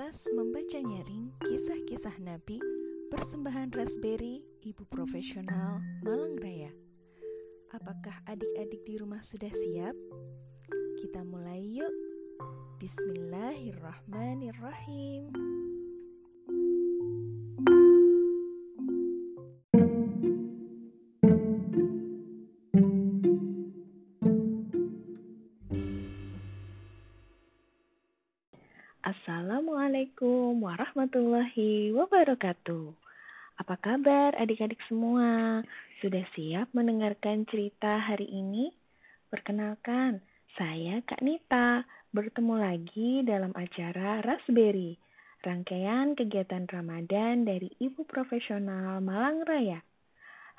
Komunitas membaca nyaring kisah-kisah Nabi persembahan Raspberry Ibu Profesional Malang Raya. Apakah adik-adik di rumah sudah siap? Kita mulai yuk. Bismillahirrahmanirrahim. Warahmatullahi wabarakatuh. Apa kabar adik-adik semua? Sudah siap mendengarkan cerita hari ini? Perkenalkan, saya Kak Nita. Bertemu lagi dalam acara Raspberry, rangkaian kegiatan Ramadan dari Ibu Profesional Malang Raya.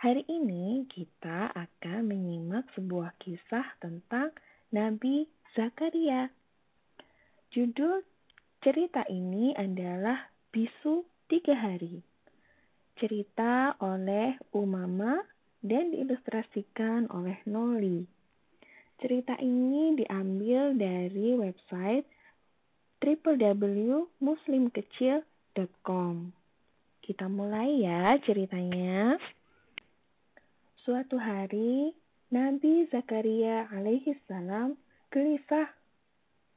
Hari ini kita akan menyimak sebuah kisah tentang Nabi Zakaria. Judul Cerita ini adalah Bisu Tiga Hari. Cerita oleh Umama dan diilustrasikan oleh Noli. Cerita ini diambil dari website www.muslimkecil.com. Kita mulai ya ceritanya. Suatu hari, Nabi Zakaria alaihi salam gelisah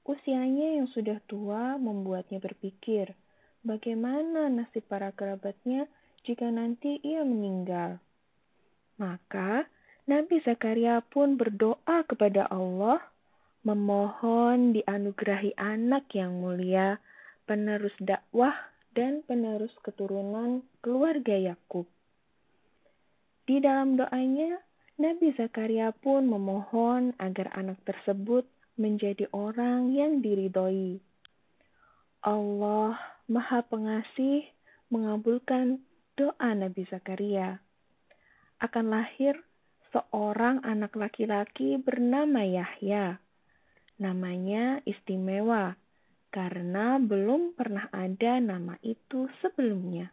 Usianya yang sudah tua membuatnya berpikir, bagaimana nasib para kerabatnya jika nanti ia meninggal. Maka Nabi Zakaria pun berdoa kepada Allah, memohon dianugerahi anak yang mulia, penerus dakwah, dan penerus keturunan keluarga Yakub. Di dalam doanya, Nabi Zakaria pun memohon agar anak tersebut menjadi orang yang diridhoi. Allah Maha Pengasih mengabulkan doa Nabi Zakaria. Akan lahir seorang anak laki-laki bernama Yahya. Namanya istimewa karena belum pernah ada nama itu sebelumnya.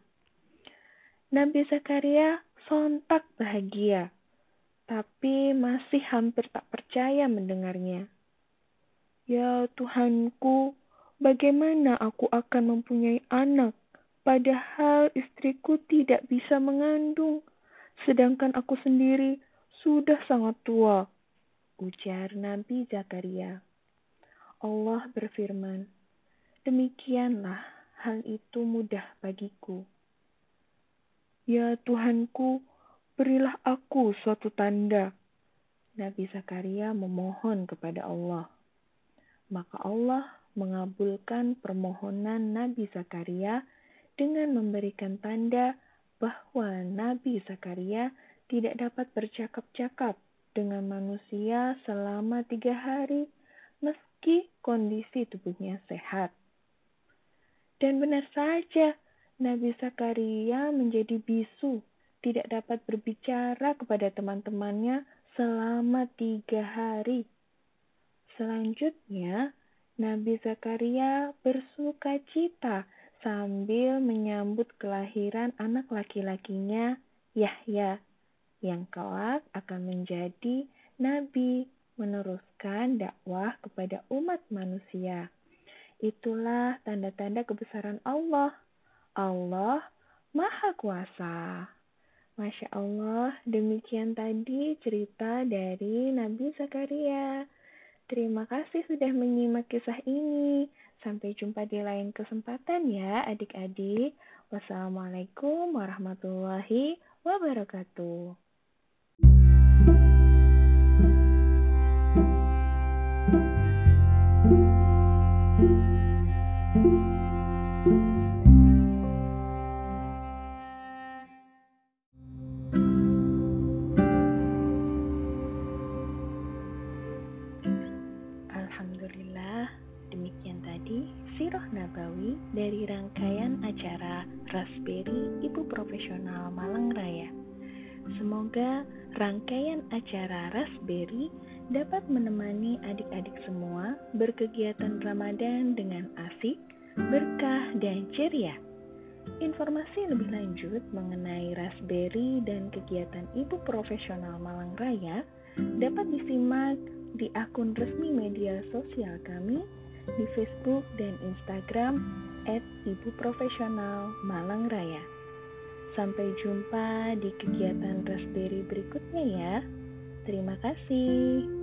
Nabi Zakaria sontak bahagia, tapi masih hampir tak percaya mendengarnya. Ya Tuhanku, bagaimana aku akan mempunyai anak, padahal istriku tidak bisa mengandung, sedangkan aku sendiri sudah sangat tua. Ujar Nabi Zakaria. Allah berfirman, demikianlah hal itu mudah bagiku. Ya Tuhanku, berilah aku suatu tanda. Nabi Zakaria memohon kepada Allah maka Allah mengabulkan permohonan Nabi Zakaria dengan memberikan tanda bahwa Nabi Zakaria tidak dapat bercakap-cakap dengan manusia selama tiga hari meski kondisi tubuhnya sehat. Dan benar saja, Nabi Zakaria menjadi bisu, tidak dapat berbicara kepada teman-temannya selama tiga hari. Selanjutnya, Nabi Zakaria bersuka cita sambil menyambut kelahiran anak laki-lakinya, Yahya, yang kelak akan menjadi nabi meneruskan dakwah kepada umat manusia. Itulah tanda-tanda kebesaran Allah. Allah Maha Kuasa. Masya Allah, demikian tadi cerita dari Nabi Zakaria. Terima kasih sudah menyimak kisah ini. Sampai jumpa di lain kesempatan ya adik-adik. Wassalamualaikum warahmatullahi wabarakatuh. Sirah Nabawi dari rangkaian acara Raspberry Ibu Profesional Malang Raya. Semoga rangkaian acara Raspberry dapat menemani adik-adik semua berkegiatan Ramadan dengan asik, berkah, dan ceria. Informasi lebih lanjut mengenai Raspberry dan kegiatan Ibu Profesional Malang Raya dapat disimak di akun resmi media sosial kami di Facebook dan Instagram at Ibu Profesional Malang Raya. Sampai jumpa di kegiatan Raspberry berikutnya ya. Terima kasih.